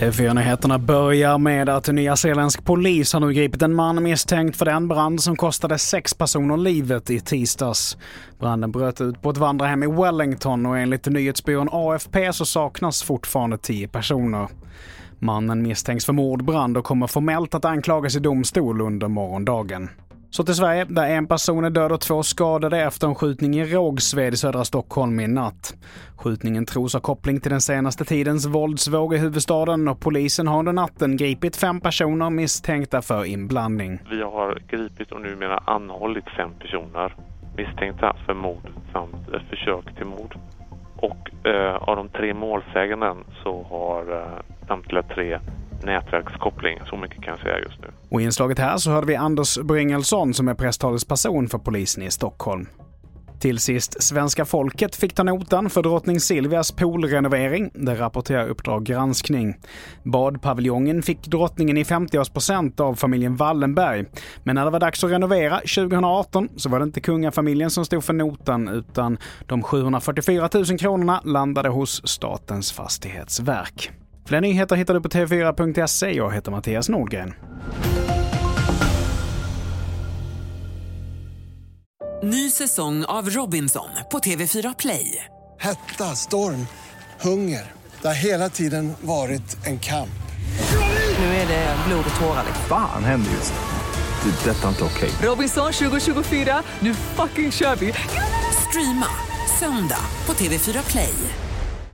TV4-nyheterna börjar med att nyzeeländsk polis har nu gripit en man misstänkt för den brand som kostade sex personer livet i tisdags. Branden bröt ut på ett vandrarhem i Wellington och enligt nyhetsbyrån AFP så saknas fortfarande tio personer. Mannen misstänks för mordbrand och kommer formellt att anklagas i domstol under morgondagen. Så till Sverige, där en person är död och två skadade efter en skjutning i Rågsved i södra Stockholm i natt. Skjutningen tros ha koppling till den senaste tidens våldsvåg i huvudstaden och polisen har under natten gripit fem personer misstänkta för inblandning. Vi har gripit och numera anhållit fem personer misstänkta för mord samt ett försök till mord. Och eh, av de tre målsäganden så har eh, samtliga tre nätverkskoppling. Så mycket kan jag säga just nu. Och i inslaget här så hörde vi Anders Bryngelsson som är presstalesperson för polisen i Stockholm. Till sist, svenska folket fick ta notan för drottning Silvias poolrenovering. Det rapporterar Uppdrag granskning. Badpaviljongen fick drottningen i 50-årspresent av familjen Wallenberg. Men när det var dags att renovera 2018 så var det inte kungafamiljen som stod för notan utan de 744 000 kronorna landade hos Statens fastighetsverk. Fler nyheter hittar du på tv4.se. Jag heter Mattias Nordgren. Ny säsong av Robinson på TV4 Play. Hetta, storm, hunger. Det har hela tiden varit en kamp. Nu är det blod och tårar. Fan händer just det. det detta är inte okej. Okay. Robinson 2024, nu fucking kör vi. Streama söndag på TV4 Play.